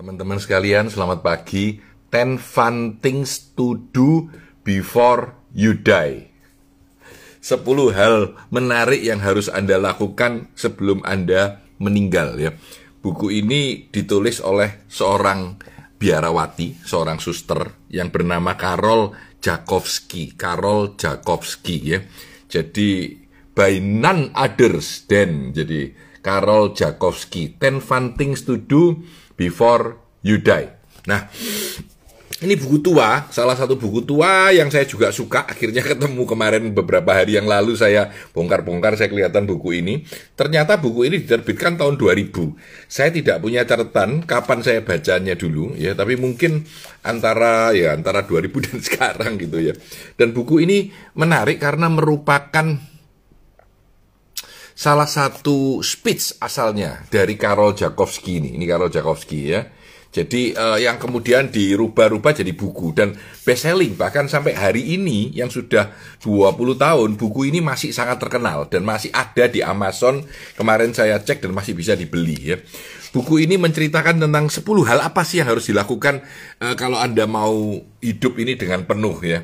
Teman-teman sekalian, selamat pagi. 10 fun things to do before you die. 10 hal menarik yang harus Anda lakukan sebelum Anda meninggal ya. Buku ini ditulis oleh seorang biarawati, seorang suster yang bernama Karol Jakowski. Karol Jakowski ya. Jadi by none others than jadi Karol Jakowski 10 fun things to do before you die. Nah, ini buku tua, salah satu buku tua yang saya juga suka. Akhirnya ketemu kemarin beberapa hari yang lalu saya bongkar-bongkar, saya kelihatan buku ini. Ternyata buku ini diterbitkan tahun 2000. Saya tidak punya catatan kapan saya bacanya dulu, ya. Tapi mungkin antara ya antara 2000 dan sekarang gitu ya. Dan buku ini menarik karena merupakan salah satu speech asalnya dari Karol Jakowski ini. Ini Karol Jakowski ya. Jadi uh, yang kemudian dirubah-rubah jadi buku dan best selling bahkan sampai hari ini yang sudah 20 tahun buku ini masih sangat terkenal dan masih ada di Amazon. Kemarin saya cek dan masih bisa dibeli ya. Buku ini menceritakan tentang 10 hal apa sih yang harus dilakukan uh, kalau Anda mau hidup ini dengan penuh ya.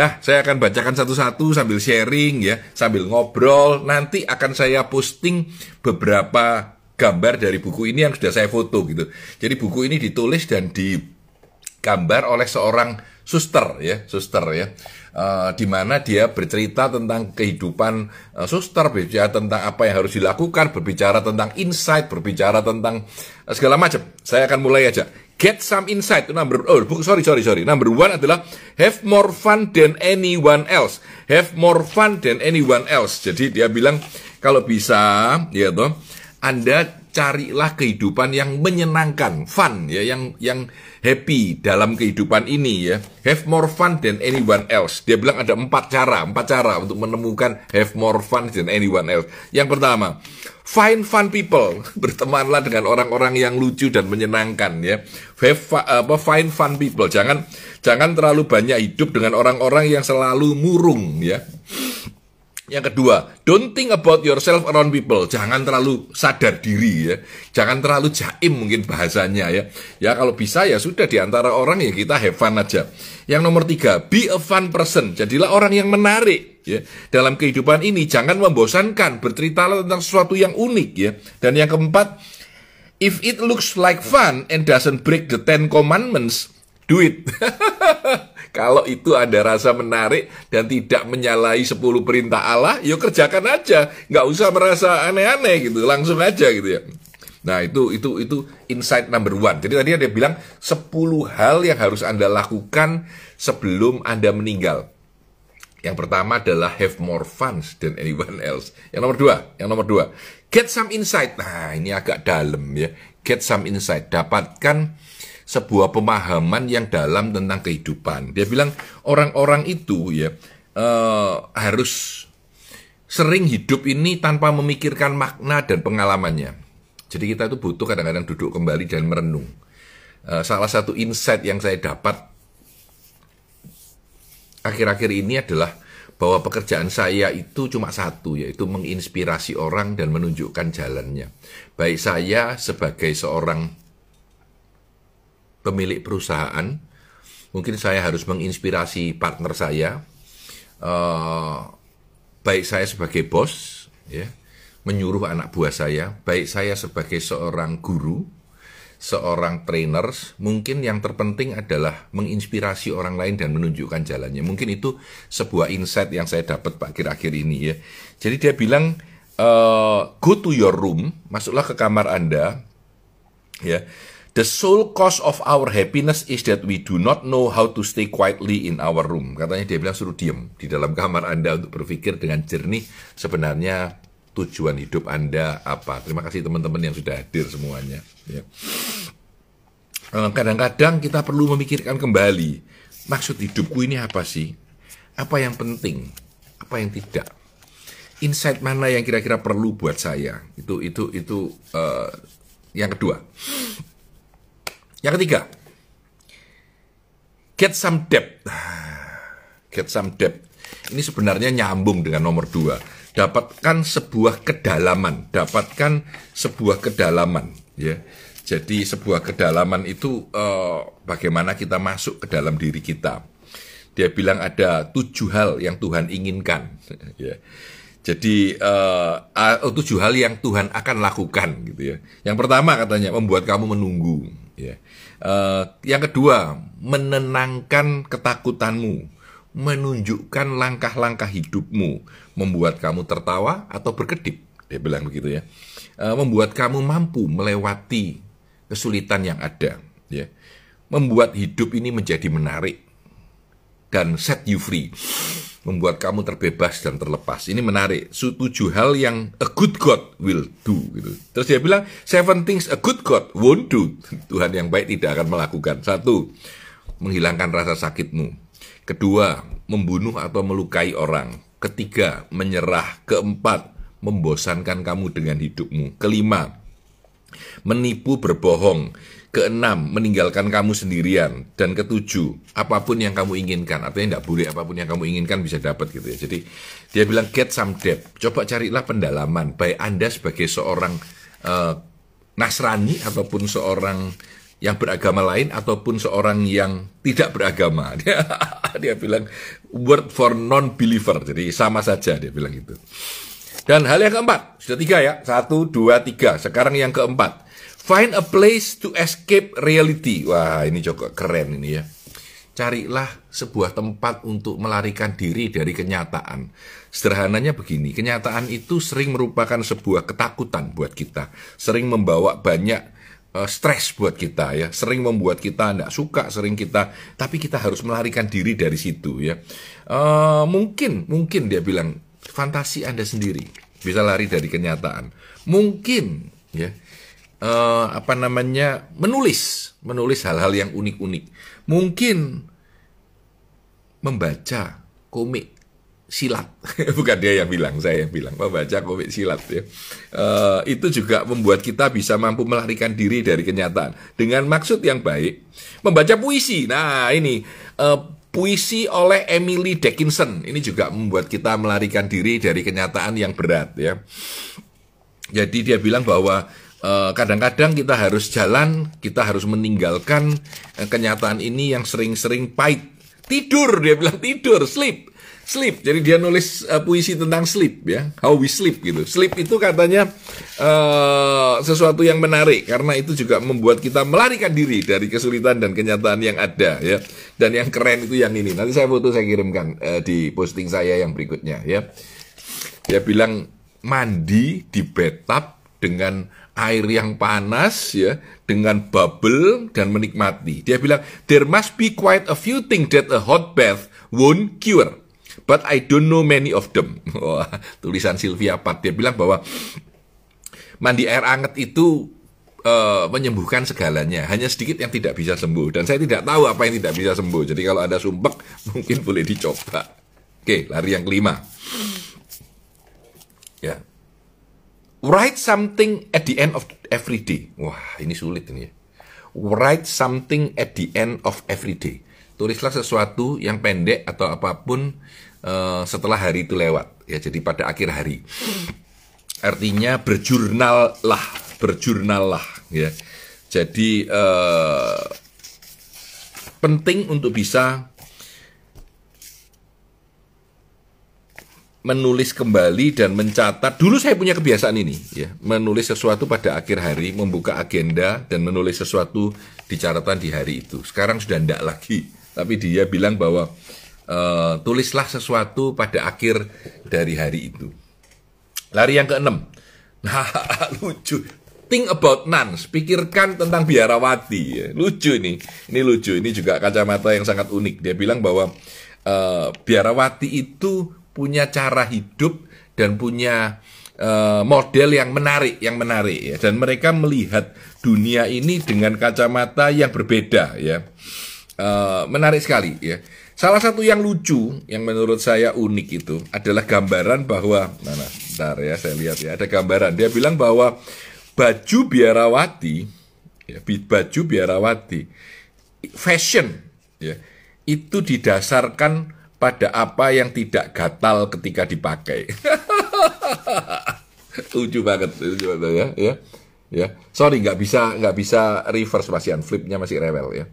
Nah, saya akan bacakan satu-satu sambil sharing ya, sambil ngobrol. Nanti akan saya posting beberapa gambar dari buku ini yang sudah saya foto gitu. Jadi buku ini ditulis dan digambar oleh seorang suster ya, suster ya. Uh, di mana dia bercerita tentang kehidupan uh, suster, berbicara tentang apa yang harus dilakukan, berbicara tentang insight, berbicara tentang uh, segala macam. Saya akan mulai aja. Get some insight. Number oh sorry sorry sorry. Number one adalah have more fun than anyone else. Have more fun than anyone else. Jadi dia bilang kalau bisa ya toh Anda carilah kehidupan yang menyenangkan, fun ya, yang yang happy dalam kehidupan ini ya. Have more fun than anyone else. Dia bilang ada empat cara, empat cara untuk menemukan have more fun than anyone else. Yang pertama, find fun people. Bertemanlah dengan orang-orang yang lucu dan menyenangkan ya. Have apa find fun people. Jangan jangan terlalu banyak hidup dengan orang-orang yang selalu murung ya. Yang kedua, don't think about yourself around people. Jangan terlalu sadar diri ya. Jangan terlalu jaim mungkin bahasanya ya. Ya kalau bisa ya sudah di antara orang ya kita have fun aja. Yang nomor tiga, be a fun person. Jadilah orang yang menarik ya. Dalam kehidupan ini jangan membosankan. Berceritalah tentang sesuatu yang unik ya. Dan yang keempat, if it looks like fun and doesn't break the ten commandments, do it. Kalau itu ada rasa menarik dan tidak menyalahi 10 perintah Allah, yuk ya kerjakan aja. Nggak usah merasa aneh-aneh gitu, langsung aja gitu ya. Nah itu itu itu insight number one. Jadi tadi ada bilang 10 hal yang harus Anda lakukan sebelum Anda meninggal. Yang pertama adalah have more fun than anyone else. Yang nomor dua, yang nomor dua, get some insight. Nah ini agak dalam ya. Get some insight. Dapatkan sebuah pemahaman yang dalam tentang kehidupan. Dia bilang orang-orang itu ya uh, harus sering hidup ini tanpa memikirkan makna dan pengalamannya. Jadi kita itu butuh kadang-kadang duduk kembali dan merenung. Uh, salah satu insight yang saya dapat akhir-akhir ini adalah bahwa pekerjaan saya itu cuma satu, yaitu menginspirasi orang dan menunjukkan jalannya. Baik saya sebagai seorang pemilik perusahaan, mungkin saya harus menginspirasi partner saya, uh, baik saya sebagai bos, ya, menyuruh anak buah saya, baik saya sebagai seorang guru, seorang trainer, mungkin yang terpenting adalah menginspirasi orang lain dan menunjukkan jalannya. Mungkin itu sebuah insight yang saya dapat pak akhir-akhir ini ya. Jadi dia bilang, uh, go to your room, masuklah ke kamar anda, ya The sole cause of our happiness is that we do not know how to stay quietly in our room. Katanya dia bilang suruh diem di dalam kamar Anda untuk berpikir dengan jernih sebenarnya tujuan hidup Anda apa. Terima kasih teman-teman yang sudah hadir semuanya. Ya. Eh, kadang-kadang kita perlu memikirkan kembali maksud hidupku ini apa sih? Apa yang penting? Apa yang tidak? Insight mana yang kira-kira perlu buat saya? Itu itu itu uh, yang kedua. Yang ketiga, get some depth. Get some depth. Ini sebenarnya nyambung dengan nomor dua. Dapatkan sebuah kedalaman. Dapatkan sebuah kedalaman. Ya. Jadi sebuah kedalaman itu uh, bagaimana kita masuk ke dalam diri kita. Dia bilang ada tujuh hal yang Tuhan inginkan. ya. Jadi uh, tujuh hal yang Tuhan akan lakukan gitu ya. Yang pertama katanya membuat kamu menunggu. Ya. Uh, yang kedua menenangkan ketakutanmu, menunjukkan langkah-langkah hidupmu, membuat kamu tertawa atau berkedip. Dia bilang begitu ya. Uh, membuat kamu mampu melewati kesulitan yang ada, ya. Membuat hidup ini menjadi menarik dan set you free. Membuat kamu terbebas dan terlepas. Ini menarik. Tujuh hal yang a good God will do. Gitu. Terus dia bilang, seven things a good God won't do. Tuhan yang baik tidak akan melakukan. Satu, menghilangkan rasa sakitmu. Kedua, membunuh atau melukai orang. Ketiga, menyerah. Keempat, membosankan kamu dengan hidupmu. Kelima, menipu berbohong. Keenam, meninggalkan kamu sendirian. Dan ketujuh, apa pun yang kamu inginkan. Artinya tidak boleh apa pun yang kamu inginkan bisa dapat gitu ya. Jadi dia bilang get some depth. Coba carilah pendalaman. Baik Anda sebagai seorang uh, Nasrani ataupun seorang yang beragama lain ataupun seorang yang tidak beragama. Dia, dia bilang word for non-believer. Jadi sama saja dia bilang itu. Dan hal yang keempat, sudah tiga ya, satu, dua, tiga. Sekarang yang keempat, find a place to escape reality. Wah, ini juga keren ini ya. Carilah sebuah tempat untuk melarikan diri dari kenyataan. Sederhananya begini, kenyataan itu sering merupakan sebuah ketakutan buat kita, sering membawa banyak uh, stres buat kita ya, sering membuat kita tidak suka, sering kita, tapi kita harus melarikan diri dari situ ya. Uh, mungkin, mungkin dia bilang fantasi Anda sendiri bisa lari dari kenyataan. Mungkin ya uh, apa namanya menulis, menulis hal-hal yang unik-unik. Mungkin membaca komik silat, bukan dia yang bilang, saya yang bilang membaca komik silat ya. Uh, itu juga membuat kita bisa mampu melarikan diri dari kenyataan dengan maksud yang baik. Membaca puisi, nah ini uh, Puisi oleh Emily Dickinson ini juga membuat kita melarikan diri dari kenyataan yang berat ya. Jadi dia bilang bahwa kadang-kadang uh, kita harus jalan, kita harus meninggalkan uh, kenyataan ini yang sering-sering pahit. Tidur dia bilang tidur, sleep sleep. Jadi dia nulis uh, puisi tentang sleep ya, how we sleep gitu. Sleep itu katanya uh, sesuatu yang menarik karena itu juga membuat kita melarikan diri dari kesulitan dan kenyataan yang ada ya. Dan yang keren itu yang ini. Nanti saya foto saya kirimkan uh, di posting saya yang berikutnya ya. Dia bilang mandi di bathtub dengan air yang panas ya dengan bubble dan menikmati. Dia bilang there must be quite a few things that a hot bath won't cure. But I don't know many of them. Wah, tulisan Sylvia Pat dia bilang bahwa mandi air hangat itu uh, menyembuhkan segalanya. Hanya sedikit yang tidak bisa sembuh. Dan saya tidak tahu apa yang tidak bisa sembuh. Jadi kalau ada sumpek, mungkin boleh dicoba. Oke, lari yang kelima. Ya. Write something at the end of every day. Wah, ini sulit ini ya. Write something at the end of every day tulislah sesuatu yang pendek atau apa pun uh, setelah hari itu lewat ya jadi pada akhir hari artinya berjurnal lah berjurnal lah ya jadi uh, penting untuk bisa menulis kembali dan mencatat. Dulu saya punya kebiasaan ini, ya, menulis sesuatu pada akhir hari, membuka agenda dan menulis sesuatu di catatan di hari itu. Sekarang sudah tidak lagi tapi dia bilang bahwa uh, tulislah sesuatu pada akhir dari hari itu. Lari yang keenam. Nah, lucu. Think about nuns. Pikirkan tentang biarawati. Ya. Lucu ini. Ini lucu. Ini juga kacamata yang sangat unik. Dia bilang bahwa uh, biarawati itu punya cara hidup dan punya uh, model yang menarik, yang menarik ya. Dan mereka melihat dunia ini dengan kacamata yang berbeda ya. Uh, menarik sekali ya. Salah satu yang lucu yang menurut saya unik itu adalah gambaran bahwa mana? Bentar ya, saya lihat ya. Ada gambaran. Dia bilang bahwa baju biarawati ya, baju biarawati fashion ya, itu didasarkan pada apa yang tidak gatal ketika dipakai. lucu banget, lucu banget ya, ya. ya. Sorry, nggak bisa nggak bisa reverse masih flipnya masih rewel ya.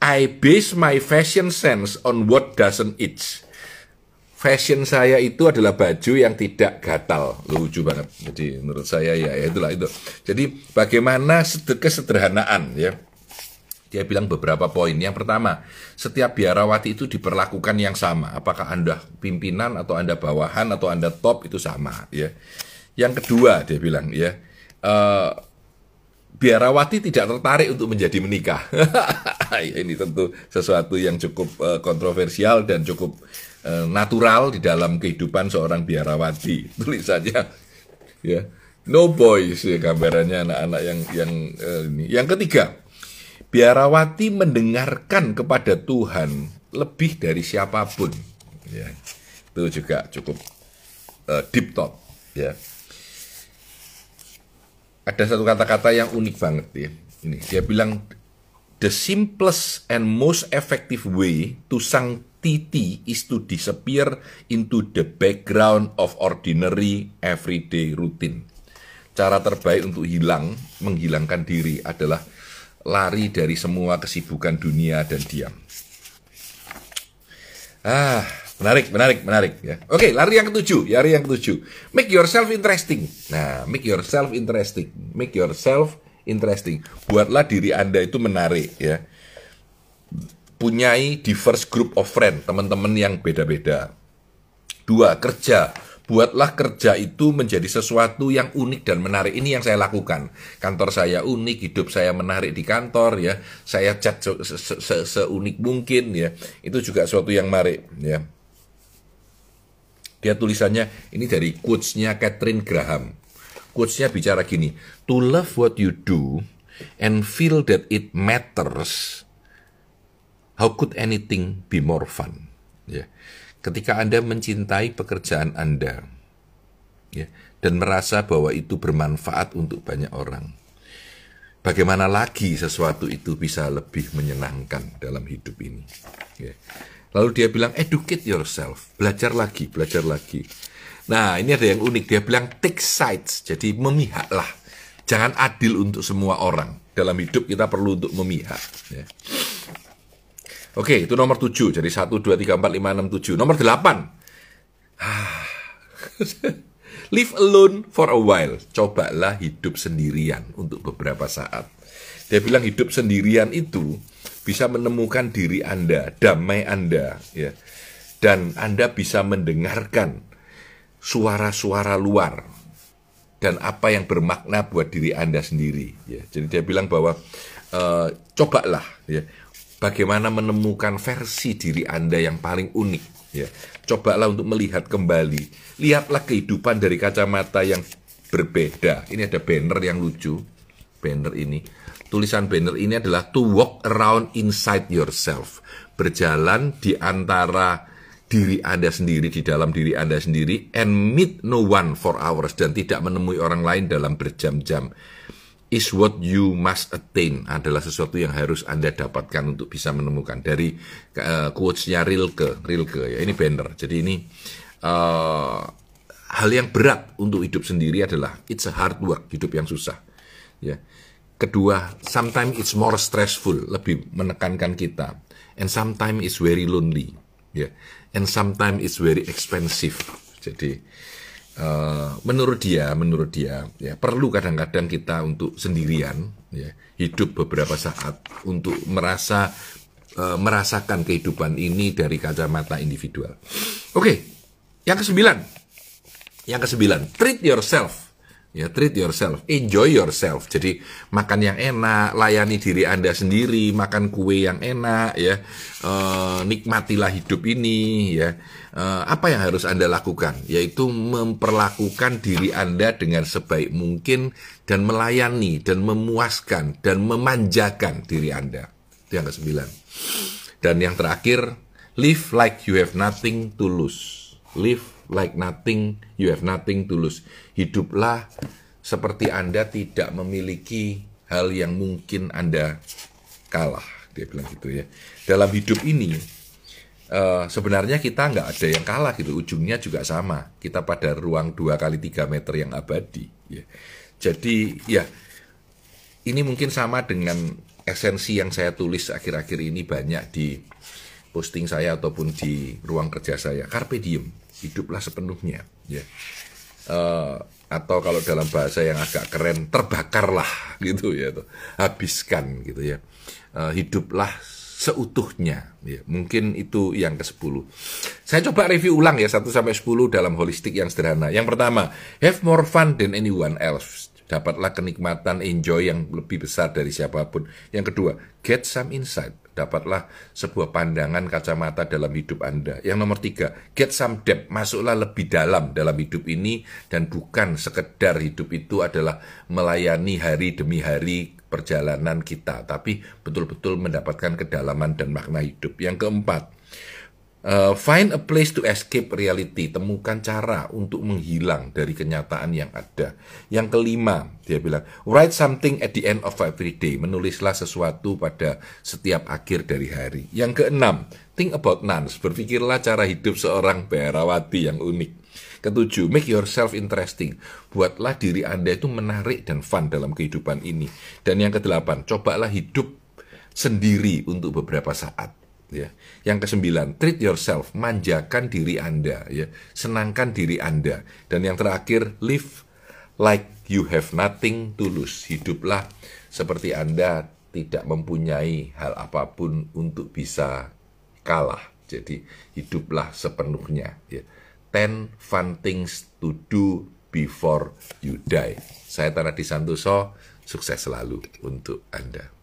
I base my fashion sense on what doesn't itch. Fashion saya itu adalah baju yang tidak gatal. Lucu banget. Jadi menurut saya ya, ya itulah itu. Jadi bagaimana kesederhanaan ya. Dia bilang beberapa poin. Yang pertama, setiap biarawati itu diperlakukan yang sama. Apakah Anda pimpinan atau Anda bawahan atau Anda top itu sama ya. Yang kedua dia bilang ya, uh, biarawati tidak tertarik untuk menjadi menikah. Ya, ini tentu sesuatu yang cukup uh, kontroversial dan cukup uh, natural di dalam kehidupan seorang biarawati. Tulisannya ya, no boys ya gambarannya anak-anak yang yang uh, ini. Yang ketiga, biarawati mendengarkan kepada Tuhan lebih dari siapa pun. Ya, itu juga cukup uh, deep thought ya ada satu kata-kata yang unik banget ya. Ini dia bilang the simplest and most effective way to sang titi is to disappear into the background of ordinary everyday routine. Cara terbaik untuk hilang, menghilangkan diri adalah lari dari semua kesibukan dunia dan diam. Ah, Menarik, menarik, menarik ya. Oke, lari yang ketujuh, lari yang ketujuh. Make yourself interesting. Nah, make yourself interesting. Make yourself interesting. Buatlah diri Anda itu menarik ya. Punyai diverse group of friend, teman-teman yang beda-beda. Dua, kerja buatlah kerja itu menjadi sesuatu yang unik dan menarik. Ini yang saya lakukan. Kantor saya unik, hidup saya menarik di kantor ya. Saya cat seunik se se se mungkin ya. Itu juga sesuatu yang menarik ya. Dia tulisannya ini dari quotes-nya Catherine Graham. Quotes-nya bicara gini, to love what you do and feel that it matters, how could anything be more fun? Ya. Ketika Anda mencintai pekerjaan Anda, ya, dan merasa bahwa itu bermanfaat untuk banyak orang, bagaimana lagi sesuatu itu bisa lebih menyenangkan dalam hidup ini? Ya. Lalu dia bilang, educate yourself, belajar lagi, belajar lagi. Nah, ini ada yang unik. Dia bilang, take sides, jadi memihaklah. Jangan adil untuk semua orang. Dalam hidup kita perlu untuk memihak. Ya. Oke, itu nomor 7. Jadi 1, 2, 3, 4, 5, 6, 7. Nomor 8. Live alone for a while. Cobalah hidup sendirian untuk beberapa saat. Dia bilang hidup sendirian itu bisa menemukan diri Anda, damai Anda, ya. Dan Anda bisa mendengarkan suara-suara luar dan apa yang bermakna buat diri Anda sendiri, ya. Jadi dia bilang bahwa e, cobalah, ya, bagaimana menemukan versi diri Anda yang paling unik, ya. Cobalah untuk melihat kembali, lihatlah kehidupan dari kacamata yang berbeda. Ini ada banner yang lucu, banner ini tulisan banner ini adalah to walk around inside yourself. Berjalan di antara diri Anda sendiri, di dalam diri Anda sendiri, and meet no one for hours, dan tidak menemui orang lain dalam berjam-jam. Is what you must attain adalah sesuatu yang harus Anda dapatkan untuk bisa menemukan. Dari uh, quotes-nya Rilke, Rilke ya, ini banner. Jadi ini uh, hal yang berat untuk hidup sendiri adalah it's a hard work, hidup yang susah. Ya. Kedua, sometimes it's more stressful, lebih menekankan kita. And sometimes it's very lonely. Ya. And sometimes it's very expensive. Jadi, uh, menurut dia, menurut dia, ya perlu kadang-kadang kita untuk sendirian, ya, hidup beberapa saat untuk merasa uh, merasakan kehidupan ini dari kacamata individual. Oke, okay. yang kesembilan, yang kesembilan, treat yourself Ya, treat yourself, enjoy yourself. Jadi makan yang enak, layani diri Anda sendiri, makan kue yang enak, ya, e, nikmatilah hidup ini, ya. E, apa yang harus Anda lakukan? Yaitu memperlakukan diri Anda dengan sebaik mungkin dan melayani dan memuaskan dan memanjakan diri Anda. Itu yang kesembilan. Dan yang terakhir, live like you have nothing to lose. Live like nothing, you have nothing to lose. Hiduplah seperti Anda tidak memiliki hal yang mungkin Anda kalah. Dia bilang gitu ya. Dalam hidup ini, uh, sebenarnya kita nggak ada yang kalah gitu. Ujungnya juga sama. Kita pada ruang dua kali tiga meter yang abadi. Ya. Jadi ya ini mungkin sama dengan esensi yang saya tulis akhir-akhir ini banyak di posting saya ataupun di ruang kerja saya. Carpe diem, hiduplah sepenuhnya. Ya. Uh, atau kalau dalam bahasa yang agak keren, terbakarlah gitu ya, tuh. habiskan gitu ya. Uh, hiduplah seutuhnya. Ya, mungkin itu yang ke-10. Saya coba review ulang ya 1 sampai 10 dalam holistik yang sederhana. Yang pertama, have more fun than anyone else dapatlah kenikmatan enjoy yang lebih besar dari siapa pun. Yang kedua, get some insight, dapatlah sebuah pandangan kacamata dalam hidup Anda. Yang nomor tiga, get some depth, masuklah lebih dalam dalam hidup ini dan bukan sekedar hidup itu adalah melayani hari demi hari perjalanan kita, tapi betul-betul mendapatkan kedalaman dan makna hidup. Yang keempat, Uh, find a place to escape reality. Temukan cara untuk menghilang dari kenyataan yang ada. Yang kelima, dia bilang, write something at the end of every day. Menulislah sesuatu pada setiap akhir dari hari. Yang keenam, think about nuns. Berpikirlah cara hidup seorang Berawati yang unik. Ketujuh, make yourself interesting. Buatlah diri Anda itu menarik dan fun dalam kehidupan ini. Dan yang kedelapan, cobalah hidup sendiri untuk beberapa saat ya. Yang kesembilan, treat yourself, manjakan diri Anda ya, senangkan diri Anda. Dan yang terakhir, live like you have nothing to lose. Hiduplah seperti Anda tidak mempunyai hal apa pun untuk bisa kalah. Jadi hiduplah sepenuhnya ya. Ten fun things to do before you die. Saya Tanah Santoso, sukses selalu untuk Anda.